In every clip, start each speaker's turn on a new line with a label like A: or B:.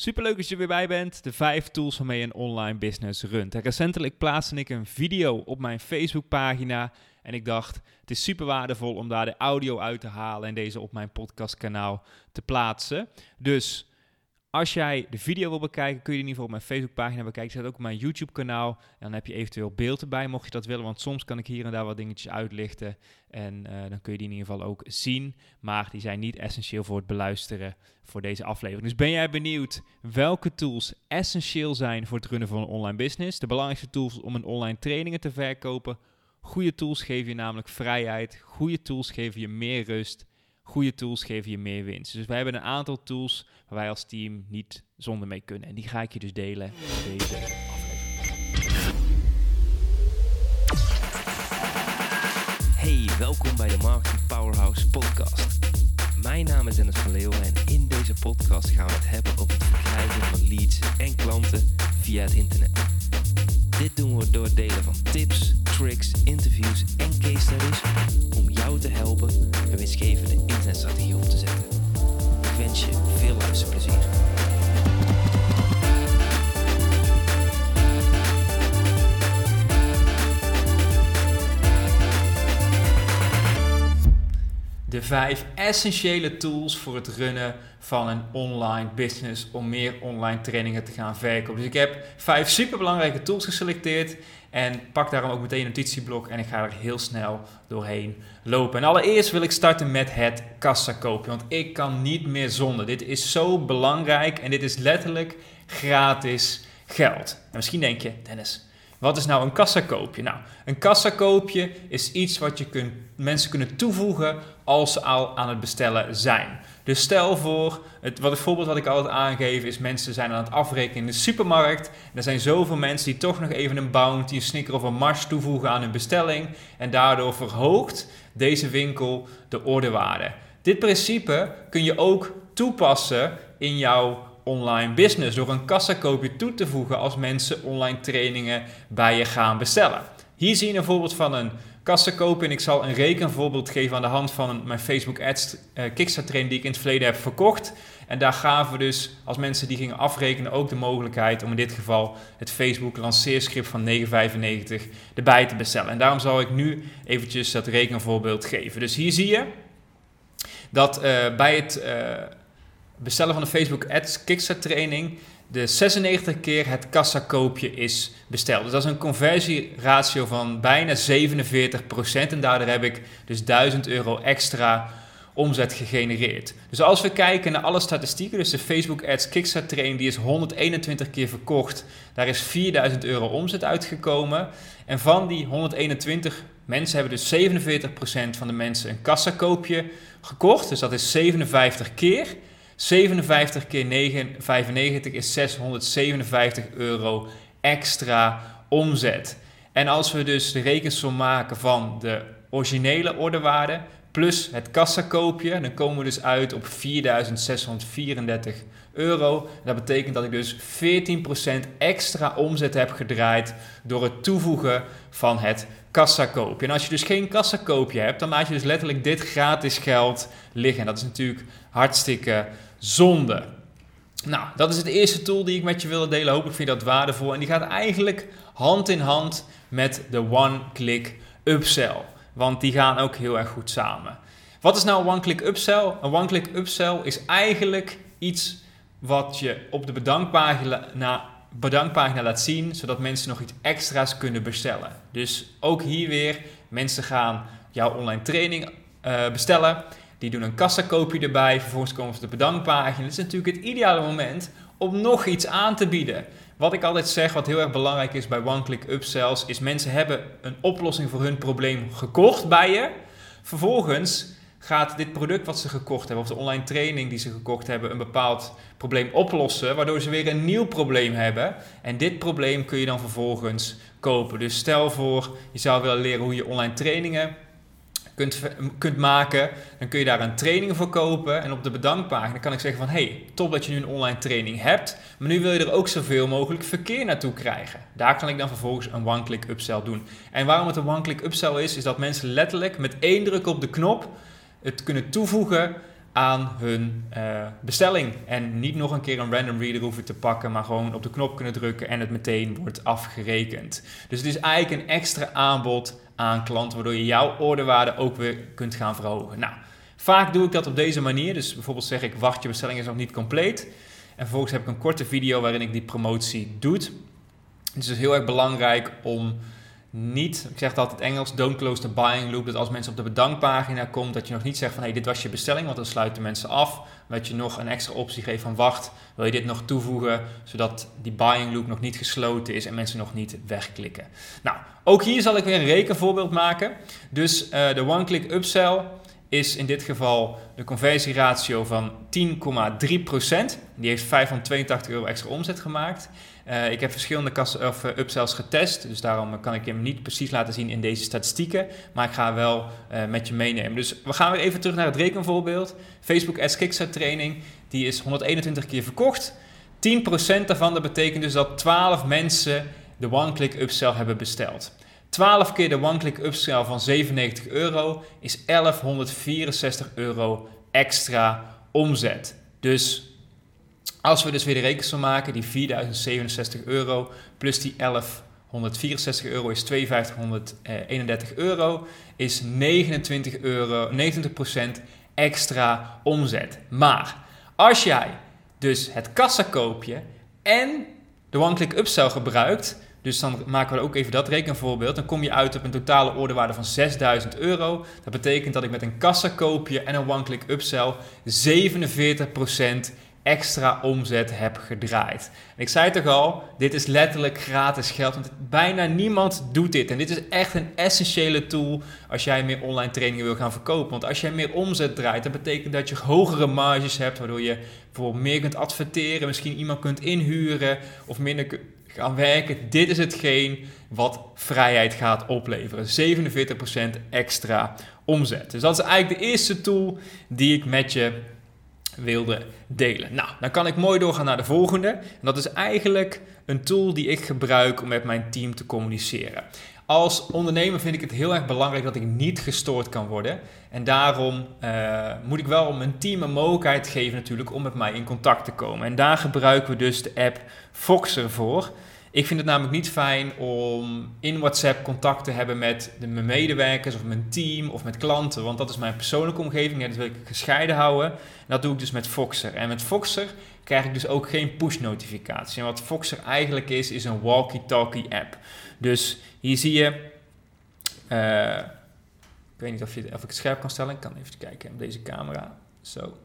A: Superleuk dat je er weer bij bent. De vijf tools waarmee je een online business runt. recentelijk plaatste ik een video op mijn Facebookpagina. En ik dacht, het is super waardevol om daar de audio uit te halen en deze op mijn podcastkanaal te plaatsen. Dus als jij de video wil bekijken, kun je in ieder geval op mijn Facebookpagina bekijken. Zet ook op mijn YouTube-kanaal. Dan heb je eventueel beeld erbij, mocht je dat willen. Want soms kan ik hier en daar wat dingetjes uitlichten. En uh, dan kun je die in ieder geval ook zien. Maar die zijn niet essentieel voor het beluisteren voor deze aflevering. Dus ben jij benieuwd welke tools essentieel zijn voor het runnen van een online business? De belangrijkste tools om een online trainingen te verkopen. Goede tools geven je namelijk vrijheid. Goede tools geven je meer rust. Goede tools geven je meer winst. Dus wij hebben een aantal tools waar wij als team niet zonder mee kunnen. En die ga ik je dus delen in deze aflevering.
B: Hey, welkom bij de Marketing Powerhouse podcast. Mijn naam is Dennis van Leeuwen en in deze podcast gaan we het hebben over het verkrijgen van leads en klanten via het internet. Dit doen we door het delen van tips, tricks, interviews en case studies om jou te helpen een winstgevende internetstrategie op te zetten. Ik wens je veel luisterplezier.
A: De vijf essentiële tools voor het runnen van een online business om meer online trainingen te gaan verkopen. Dus ik heb vijf superbelangrijke tools geselecteerd en pak daarom ook meteen een notitieblok en ik ga er heel snel doorheen lopen. En allereerst wil ik starten met het kassakoopje, want ik kan niet meer zonder. Dit is zo belangrijk en dit is letterlijk gratis geld. En misschien denk je, Dennis, wat is nou een kassakoopje? Nou, een kassakoopje is iets wat je kunt, mensen kunnen toevoegen als ze al aan het bestellen zijn. Dus stel voor, het, wat het voorbeeld wat ik altijd aangeef is mensen zijn aan het afrekenen in de supermarkt. Er zijn zoveel mensen die toch nog even een bounty, een snicker of een mars toevoegen aan hun bestelling. En daardoor verhoogt deze winkel de ordewaarde. Dit principe kun je ook toepassen in jouw online business door een kassakoopje toe te voegen als mensen online trainingen bij je gaan bestellen. Hier zie je een voorbeeld van een kassakoopje en ik zal een rekenvoorbeeld geven aan de hand van mijn Facebook Ads uh, Kickstart training die ik in het verleden heb verkocht. En daar gaven we dus als mensen die gingen afrekenen ook de mogelijkheid om in dit geval het Facebook lanceerscript van 9,95 erbij te bestellen. En daarom zal ik nu eventjes dat rekenvoorbeeld geven. Dus hier zie je dat uh, bij het uh, bestellen van de Facebook Ads Kickstart training de 96 keer het kassakoopje is besteld. Dus dat is een conversieratio van bijna 47%. En daardoor heb ik dus 1000 euro extra omzet gegenereerd. Dus als we kijken naar alle statistieken, dus de Facebook Ads Kickstart training, die is 121 keer verkocht. Daar is 4000 euro omzet uitgekomen. En van die 121 mensen hebben dus 47% van de mensen een kassakoopje gekocht. Dus dat is 57 keer. 57 keer 9,95 is 657 euro extra omzet. En als we dus de rekensom maken van de originele orderwaarde plus het kassakoopje, dan komen we dus uit op 4634 euro. Dat betekent dat ik dus 14% extra omzet heb gedraaid door het toevoegen van het kassakoopje. En als je dus geen kassakoopje hebt, dan laat je dus letterlijk dit gratis geld liggen. En dat is natuurlijk hartstikke zonde. Nou, dat is het eerste tool die ik met je wilde delen. Hopelijk vind je dat waardevol. En die gaat eigenlijk hand in hand met de one-click upsell. Want die gaan ook heel erg goed samen. Wat is nou een one-click upsell? Een one-click upsell is eigenlijk iets wat je op de bedankpagina, bedankpagina laat zien, zodat mensen nog iets extra's kunnen bestellen. Dus ook hier weer, mensen gaan jouw online training uh, bestellen. Die doen een kassakoopje erbij, vervolgens komen ze op de bedankpagina. Het is natuurlijk het ideale moment om nog iets aan te bieden. Wat ik altijd zeg, wat heel erg belangrijk is bij one-click upsells, is mensen hebben een oplossing voor hun probleem gekocht bij je. Vervolgens gaat dit product wat ze gekocht hebben, of de online training die ze gekocht hebben, een bepaald probleem oplossen, waardoor ze weer een nieuw probleem hebben. En dit probleem kun je dan vervolgens kopen. Dus stel voor, je zou willen leren hoe je online trainingen kunt, kunt maken, dan kun je daar een training voor kopen. En op de bedankpagina kan ik zeggen van, hey, top dat je nu een online training hebt, maar nu wil je er ook zoveel mogelijk verkeer naartoe krijgen. Daar kan ik dan vervolgens een one-click upsell doen. En waarom het een one-click upsell is, is dat mensen letterlijk met één druk op de knop het kunnen toevoegen aan hun uh, bestelling. En niet nog een keer een random reader hoeven te pakken, maar gewoon op de knop kunnen drukken en het meteen wordt afgerekend. Dus het is eigenlijk een extra aanbod aan klanten, waardoor je jouw orderwaarde ook weer kunt gaan verhogen. Nou, vaak doe ik dat op deze manier. Dus bijvoorbeeld zeg ik, wacht, je bestelling is nog niet compleet. En vervolgens heb ik een korte video waarin ik die promotie doe. Het is dus heel erg belangrijk om niet, ik zeg het altijd Engels, don't close the buying loop. Dat als mensen op de bedankpagina komt, dat je nog niet zegt van hé, hey, dit was je bestelling, want dan sluiten mensen af. Dat je nog een extra optie geeft van wacht, wil je dit nog toevoegen, zodat die buying loop nog niet gesloten is en mensen nog niet wegklikken. Nou, ook hier zal ik weer een rekenvoorbeeld maken. Dus uh, de one-click upsell is in dit geval de conversieratio van 10,3%. Die heeft 582 euro extra omzet gemaakt. Uh, ik heb verschillende kast, of, uh, upsells getest, dus daarom kan ik hem niet precies laten zien in deze statistieken. Maar ik ga wel uh, met je meenemen. Dus we gaan weer even terug naar het rekenvoorbeeld. Facebook Ads Kickstart training, die is 121 keer verkocht. 10% daarvan, dat betekent dus dat 12 mensen de one-click upsell hebben besteld. 12 keer de one-click upsell van 97 euro is 1164 euro extra omzet. Dus als we dus weer de rekensom maken, die 4067 euro plus die 1164 euro is 5231 euro, is 29 euro, 29% extra omzet. Maar als jij dus het kassakoopje en de one-click upsell gebruikt, dus dan maken we ook even dat rekenvoorbeeld. Dan kom je uit op een totale orderwaarde van 6000 euro. Dat betekent dat ik met een kassakoopje en een one-click upsell 47% extra omzet heb gedraaid. En ik zei toch al, dit is letterlijk gratis geld, want bijna niemand doet dit. En dit is echt een essentiële tool als jij meer online trainingen wil gaan verkopen. Want als jij meer omzet draait, dat betekent dat je hogere marges hebt, waardoor je bijvoorbeeld meer kunt adverteren, misschien iemand kunt inhuren of minder gaan werken. Dit is hetgeen wat vrijheid gaat opleveren. 47% extra omzet. Dus dat is eigenlijk de eerste tool die ik met je wilde delen. Nou, dan kan ik mooi doorgaan naar de volgende. En dat is eigenlijk een tool die ik gebruik om met mijn team te communiceren. Als ondernemer vind ik het heel erg belangrijk dat ik niet gestoord kan worden. En daarom uh, moet ik wel mijn team een mogelijkheid geven natuurlijk om met mij in contact te komen. En daar gebruiken we dus de app Foxer voor. Ik vind het namelijk niet fijn om in WhatsApp contact te hebben met de, mijn medewerkers of mijn team of met klanten, want dat is mijn persoonlijke omgeving en dat wil ik gescheiden houden. En dat doe ik dus met Foxer. En met Foxer krijg ik dus ook geen push-notificatie. En wat Foxer eigenlijk is, is een walkie-talkie app. Dus hier zie je, uh, ik weet niet of, je, of ik het scherp kan stellen, ik kan even kijken op deze camera. Zo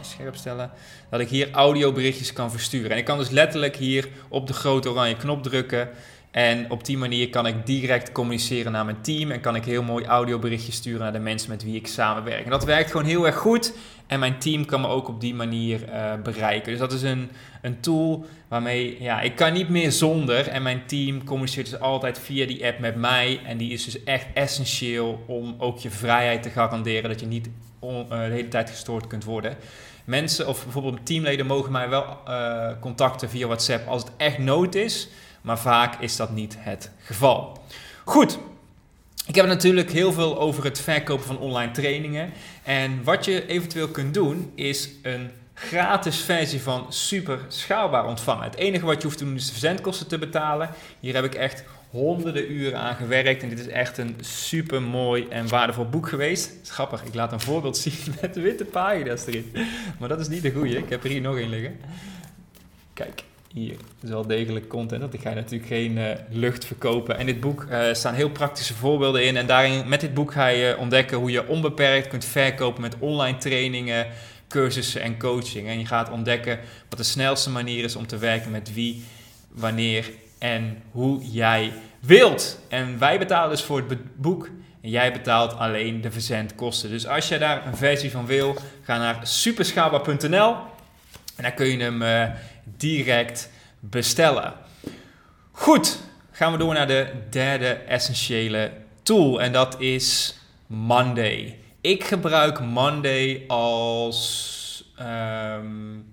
A: scherp stellen, dat ik hier audioberichtjes kan versturen. En ik kan dus letterlijk hier op de grote oranje knop drukken. En op die manier kan ik direct communiceren naar mijn team. En kan ik heel mooi audioberichtjes sturen naar de mensen met wie ik samenwerk. En dat werkt gewoon heel erg goed. En mijn team kan me ook op die manier uh, bereiken. Dus dat is een, een tool waarmee ja, ik kan niet meer zonder. En mijn team communiceert dus altijd via die app met mij. En die is dus echt essentieel om ook je vrijheid te garanderen. Dat je niet uh, de hele tijd gestoord kunt worden. Mensen of bijvoorbeeld teamleden mogen mij wel uh, contacten via WhatsApp als het echt nood is. Maar vaak is dat niet het geval. Goed, ik heb natuurlijk heel veel over het verkopen van online trainingen. En wat je eventueel kunt doen, is een gratis versie van super schaalbaar ontvangen. Het enige wat je hoeft te doen is de verzendkosten te betalen. Hier heb ik echt honderden uren aan gewerkt. En dit is echt een super mooi en waardevol boek geweest. Grappig, ik laat een voorbeeld zien met witte pagina's erin. Maar dat is niet de goede. Ik heb er hier nog één liggen. Kijk, hier is wel degelijk content. Dat ik ga natuurlijk geen uh, lucht verkopen. En dit boek uh, staan heel praktische voorbeelden in. En daarin, met dit boek ga je ontdekken hoe je onbeperkt kunt verkopen met online trainingen, cursussen en coaching. En je gaat ontdekken wat de snelste manier is om te werken met wie, wanneer en hoe jij wilt. En wij betalen dus voor het boek en jij betaalt alleen de verzendkosten. Dus als jij daar een versie van wil, ga naar superschaalbaar.nl en dan kun je hem direct bestellen. Goed, gaan we door naar de derde essentiële tool en dat is Monday. Ik gebruik Monday als um,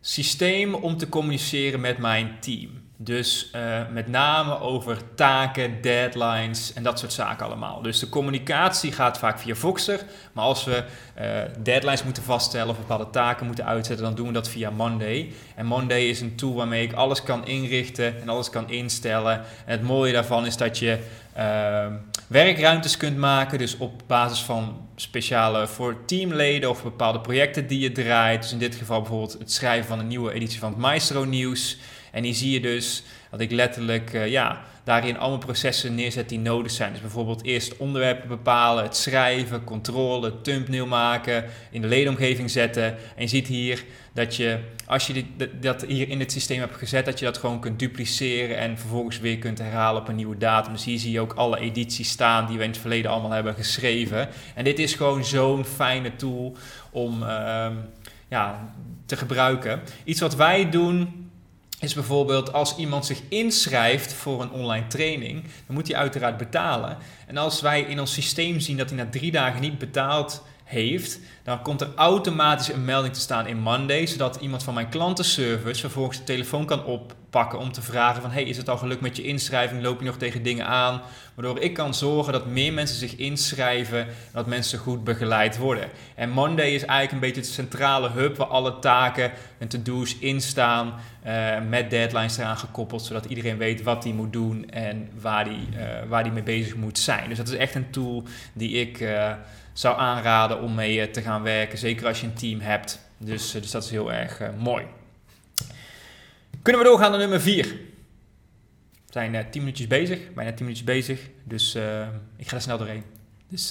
A: systeem om te communiceren met mijn team. Dus uh, met name over taken, deadlines en dat soort zaken allemaal. Dus de communicatie gaat vaak via Voxer. Maar als we uh, deadlines moeten vaststellen of bepaalde taken moeten uitzetten, dan doen we dat via Monday. En Monday is een tool waarmee ik alles kan inrichten en alles kan instellen. En het mooie daarvan is dat je uh, werkruimtes kunt maken. Dus op basis van speciale voor teamleden of bepaalde projecten die je draait. Dus in dit geval bijvoorbeeld het schrijven van een nieuwe editie van het Maestro Nieuws. En hier zie je dus dat ik letterlijk uh, ja, daarin allemaal processen neerzet die nodig zijn. Dus bijvoorbeeld eerst onderwerpen bepalen, het schrijven, controle, thumbnail maken, in de ledenomgeving zetten. En je ziet hier dat je, als je dit, dat hier in het systeem hebt gezet, dat je dat gewoon kunt dupliceren en vervolgens weer kunt herhalen op een nieuwe datum. Dus hier zie je ook alle edities staan die we in het verleden allemaal hebben geschreven. En dit is gewoon zo'n fijne tool om uh, ja, te gebruiken. Iets wat wij doen is bijvoorbeeld als iemand zich inschrijft voor een online training, dan moet hij uiteraard betalen. En als wij in ons systeem zien dat hij na drie dagen niet betaald heeft, dan komt er automatisch een melding te staan in Monday, zodat iemand van mijn klantenservice vervolgens de telefoon kan oppakken om te vragen van hey, is het al gelukt met je inschrijving? Loop je nog tegen dingen aan? Waardoor ik kan zorgen dat meer mensen zich inschrijven en dat mensen goed begeleid worden. En Monday is eigenlijk een beetje de centrale hub waar alle taken en to-do's in staan, uh, met deadlines eraan gekoppeld, zodat iedereen weet wat hij moet doen en waar hij uh, waar die mee bezig moet zijn. Dus dat is echt een tool die ik... Uh, zou aanraden om mee eh, te gaan werken. Zeker als je een team hebt. Dus, eh, dus dat is heel erg uh, mooi. Kunnen we doorgaan naar nummer 4? We zijn uh, 10 minuutjes bezig, bijna 10 minuutjes bezig. Dus ik ga er snel doorheen. Dus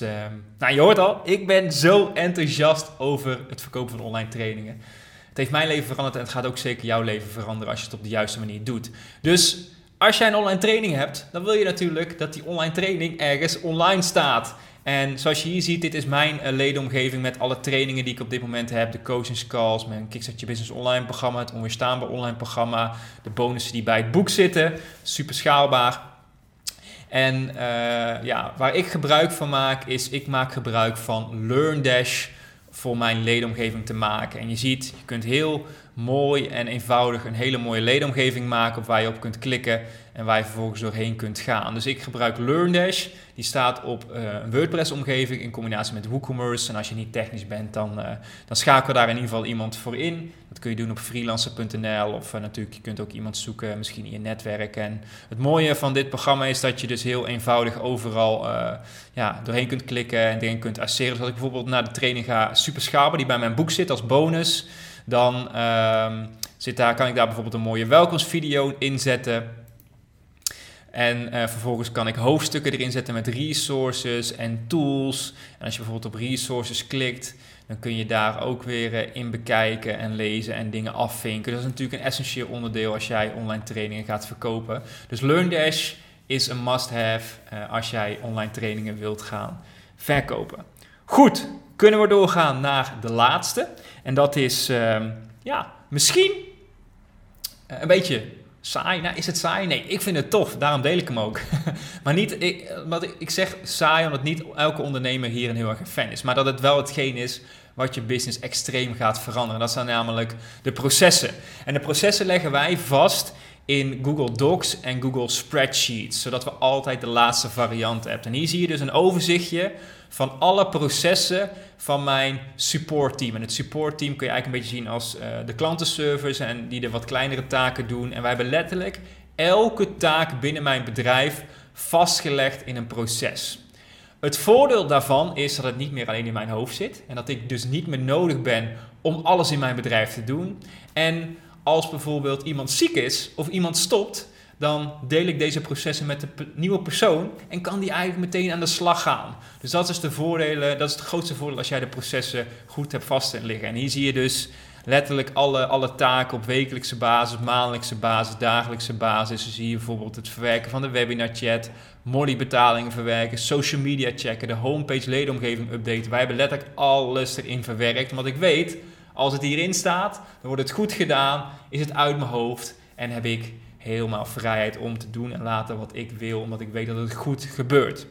A: nou, je hoort al, ik ben zo enthousiast over het verkopen van online trainingen. Het heeft mijn leven veranderd en het gaat ook zeker jouw leven veranderen als je het op de juiste manier doet. Dus als jij een online training hebt, dan wil je natuurlijk dat die online training ergens online staat. En zoals je hier ziet, dit is mijn uh, ledenomgeving met alle trainingen die ik op dit moment heb. De coachingscalls, mijn Kickstart Your Business online programma, het onweerstaanbaar online programma. De bonussen die bij het boek zitten, super schaalbaar. En uh, ja, waar ik gebruik van maak, is ik maak gebruik van LearnDash voor mijn ledenomgeving te maken. En je ziet, je kunt heel mooi en eenvoudig een hele mooie ledenomgeving maken waar je op kunt klikken en waar je vervolgens doorheen kunt gaan. Dus ik gebruik LearnDash. Die staat op uh, een WordPress-omgeving in combinatie met WooCommerce. En als je niet technisch bent, dan, uh, dan schakelen daar in ieder geval iemand voor in. Dat kun je doen op freelancer.nl of uh, natuurlijk, je kunt ook iemand zoeken, misschien in je netwerk. En het mooie van dit programma is dat je dus heel eenvoudig overal ja, doorheen kunt klikken en dingen kunt asseren. Dus als ik bijvoorbeeld naar de training ga Super Schapen, die bij mijn boek zit als bonus, dan ehm, zit daar, kan ik daar bijvoorbeeld een mooie welkomstvideo inzetten. En uh, vervolgens kan ik hoofdstukken erin zetten met resources en tools. En als je bijvoorbeeld op resources klikt, dan kun je daar ook weer uh, in bekijken en lezen en dingen afvinken. Dat is natuurlijk een essentieel onderdeel als jij online trainingen gaat verkopen. Dus LearnDash is een must-have uh, als jij online trainingen wilt gaan verkopen. Goed, kunnen we doorgaan naar de laatste. En dat is, ehm, ja, misschien een beetje Saai? Nou, is het saai? Nee, ik vind het tof. Daarom deel ik hem ook. maar niet, ik, wat ik zeg saai omdat niet elke ondernemer hier een heel erg fan is. Maar dat het wel hetgeen is wat je business extreem gaat veranderen. Dat zijn namelijk de processen. En de processen leggen wij vast in Google Docs en Google Spreadsheets. Zodat we altijd de laatste variant hebben. En hier zie je dus een overzichtje van alle processen van mijn support team. En het support team kun je eigenlijk een beetje zien als uh, de klantenservice en die de wat kleinere taken doen. En wij hebben letterlijk elke taak binnen mijn bedrijf vastgelegd in een proces. Het voordeel daarvan is dat het niet meer alleen in mijn hoofd zit en dat ik dus niet meer nodig ben om alles in mijn bedrijf te doen. En als bijvoorbeeld iemand ziek is of iemand stopt, dan deel ik deze processen met de nieuwe persoon en kan die eigenlijk meteen aan de slag gaan. Dus dat is de voordelen, dat is het grootste voordeel als jij de processen goed hebt vast liggen. En hier zie je dus letterlijk alle, alle taken op wekelijkse basis, maandelijkse basis, dagelijkse basis. Dus zie je bijvoorbeeld het verwerken van de webinar chat, Molly betalingen verwerken, social media checken, de homepage ledenomgeving updaten. Wij hebben letterlijk alles erin verwerkt, omdat ik weet, als het hierin staat, dan wordt het goed gedaan, is het uit mijn hoofd en heb ik helemaal vrijheid om te doen en laten wat ik wil, omdat ik weet dat het goed gebeurt.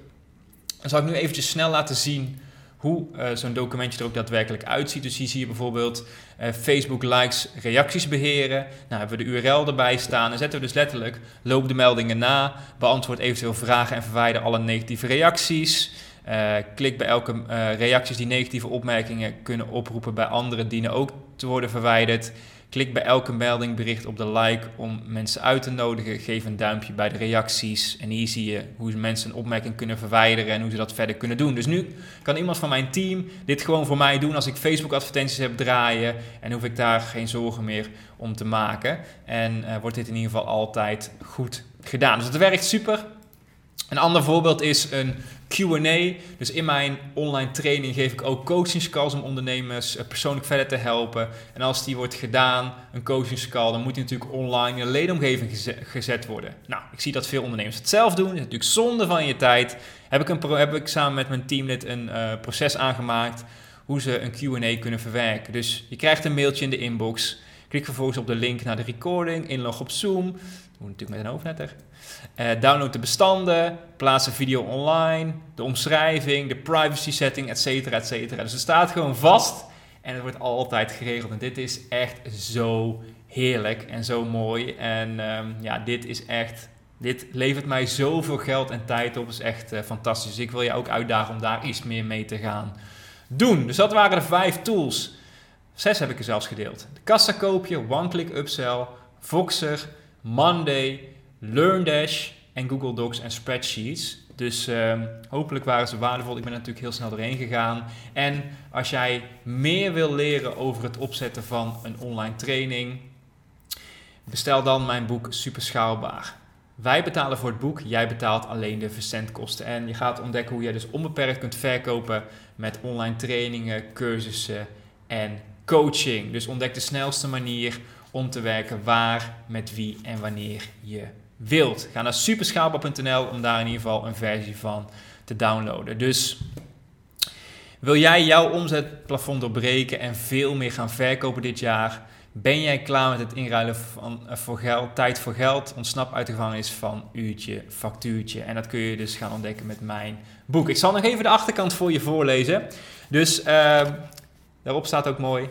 A: Dan zal ik nu eventjes snel laten zien hoe uh, zo'n documentje er ook daadwerkelijk uitziet. Dus hier zie je bijvoorbeeld uh, Facebook likes reacties beheren. Nou hebben we de URL erbij staan. Dan zetten we dus letterlijk loop de meldingen na, beantwoord eventueel vragen en verwijder alle negatieve reacties. Uh, klik bij elke reacties die negatieve opmerkingen kunnen oproepen bij anderen dienen ook te worden verwijderd. Klik bij elke melding bericht op de like om mensen uit te nodigen. Geef een duimpje bij de reacties. En hier zie je hoe mensen een opmerking kunnen verwijderen en hoe ze dat verder kunnen doen. Dus nu kan iemand van mijn team dit gewoon voor mij doen als ik Facebook advertenties heb draaien. En hoef ik daar geen zorgen meer om te maken. En uh, wordt dit in ieder geval altijd goed gedaan. Dus het werkt super. Een ander voorbeeld is een QA. Dus in mijn online training geef ik ook coachingscalls om ondernemers eh, persoonlijk verder te helpen. En als die wordt gedaan, een coachingscall, dan moet die natuurlijk online in een ledenomgeving gezet worden. Nou, ik zie dat veel ondernemers het zelf doen. Dat is natuurlijk zonde van je tijd. Heb ik, een, heb ik samen met mijn teamlid een uh, proces aangemaakt hoe ze een QA kunnen verwerken. Dus je krijgt een mailtje in de inbox. Klik vervolgens op de link naar de recording, inlog op Zoom. Dat moet natuurlijk met een hoofdnetter. Uh, download de bestanden, plaats een video online, de omschrijving, de privacy setting, et cetera, et cetera. Dus het staat gewoon vast en het wordt altijd geregeld. En dit is echt zo heerlijk en zo mooi. En um, ja, dit is echt, dit levert mij zoveel geld en tijd op. is echt uh, fantastisch. Dus ik wil je ook uitdagen om daar iets meer mee te gaan doen. Dus dat waren de vijf tools. Zes heb ik er zelfs gedeeld. De kassa koopje, one-click upsell, Voxer, Monday, LearnDash en Google Docs en spreadsheets. Dus uh, hopelijk waren ze waardevol. Ik ben natuurlijk heel snel doorheen gegaan. En als jij meer wil leren over het opzetten van een online training, bestel dan mijn boek Super Schaalbaar. Wij betalen voor het boek, jij betaalt alleen de verzendkosten. En je gaat ontdekken hoe jij dus onbeperkt kunt verkopen met online trainingen, cursussen en coaching. Dus ontdek de snelste manier om te werken waar, met wie en wanneer je wilt. Ga naar superschaalbaar.nl om daar in ieder geval een versie van te downloaden. Dus wil jij jouw omzetplafond doorbreken en veel meer gaan verkopen dit jaar? Ben jij klaar met het inruilen van, eh, voor geld, tijd voor geld? Ontsnap uit de gevangenis van uurtje, factuurtje. En dat kun je dus gaan ontdekken met mijn boek. Ik zal nog even de achterkant voor je voorlezen. Dus uh, daarop staat ook mooi: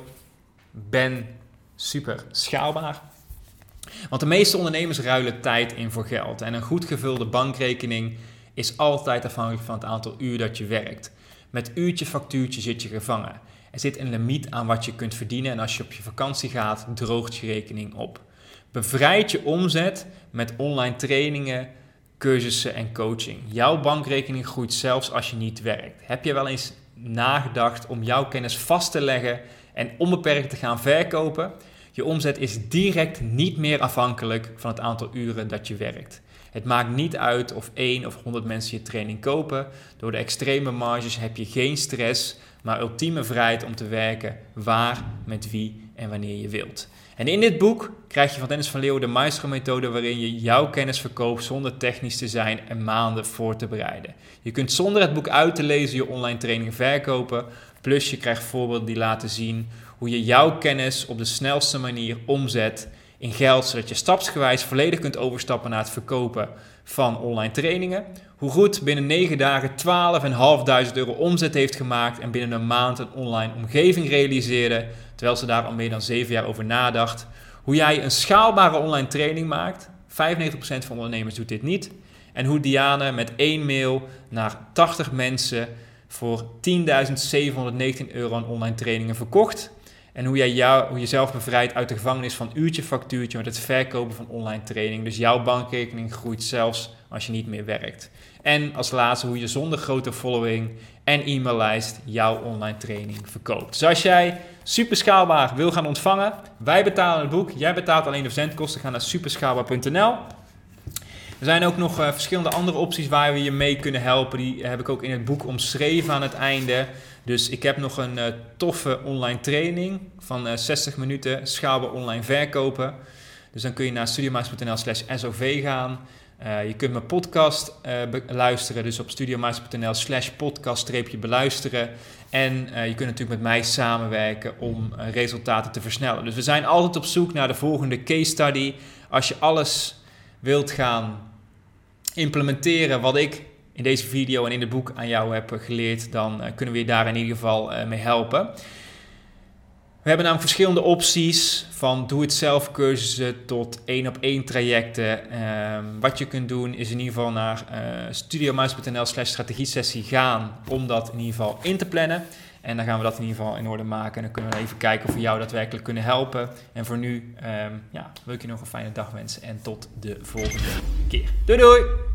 A: ben super schaalbaar. Want de meeste ondernemers ruilen tijd in voor geld. En een goed gevulde bankrekening is altijd afhankelijk van het aantal uur dat je werkt. Met uurtje factuurtje zit je gevangen. Er zit een limiet aan wat je kunt verdienen en als je op je vakantie gaat, droogt je rekening op. Bevrijd je omzet met online trainingen, cursussen en coaching. Jouw bankrekening groeit zelfs als je niet werkt. Heb je wel eens nagedacht om jouw kennis vast te leggen en onbeperkt te gaan verkopen? Je omzet is direct niet meer afhankelijk van het aantal uren dat je werkt. Het maakt niet uit of 1 of 100 mensen je training kopen. Door de extreme marges heb je geen stress, maar ultieme vrijheid om te werken waar, met wie en wanneer je wilt. En in dit boek krijg je van Dennis van Leeuwen de Maestro-methode waarin je jouw kennis verkoopt zonder technisch te zijn en maanden voor te bereiden. Je kunt zonder het boek uit te lezen je online training verkopen, plus je krijgt voorbeelden die laten zien hoe je jouw kennis op de snelste manier omzet in geld, zodat je stapsgewijs volledig kunt overstappen naar het verkopen van online trainingen. Hoe goed binnen 9 dagen 12.500 euro omzet heeft gemaakt en binnen een maand een online omgeving realiseerde, terwijl ze daar al meer dan 7 jaar over nadacht. Hoe jij een schaalbare online training maakt. 95% van ondernemers doet dit niet. En hoe Diane met één mail naar 80 mensen voor 10.719 euro aan online trainingen verkocht. En hoe jij jou, hoe jezelf bevrijdt uit de gevangenis van uurtje factuurtje met het verkopen van online training. Dus jouw bankrekening groeit zelfs als je niet meer werkt. En als laatste hoe je zonder grote following en e-maillijst jouw online training verkoopt. Dus als jij super schaalbaar wil gaan ontvangen, wij betalen het boek, jij betaalt alleen de verzendkosten, ga naar superschaalbaar.nl. Er zijn ook nog uh, verschillende andere opties waar we je mee kunnen helpen. Die heb ik ook in het boek omschreven aan het einde. Dus ik heb nog een uh, toffe online training van uh, eh, 60 minuten schaalbaar online verkopen. Dus dan kun je naar studiomaas.nl slash SOV gaan. Uh, je kunt mijn podcast luisteren, dus op studiomaas.nl slash podcast beluisteren. En je kunt natuurlijk met mij samenwerken om resultaten te versnellen. Dus we zijn altijd op zoek naar de volgende case study. Als je alles wilt gaan implementeren wat ik in deze video en in het boek aan jou heb geleerd, dan kunnen we je daar in ieder geval mee helpen. We hebben namelijk verschillende opties, van doe-het-zelf cursussen tot één op één trajecten. Ehm, wat je kunt doen is in ieder geval naar uh, studiomuis.nl slash strategiesessie gaan om dat in ieder geval in te plannen. En dan gaan we dat in ieder geval in orde maken en dan kunnen we even kijken of we jou daadwerkelijk kunnen helpen. En voor nu um, ja, wil ik je nog een fijne dag wensen en tot de volgende keer. Doei doei!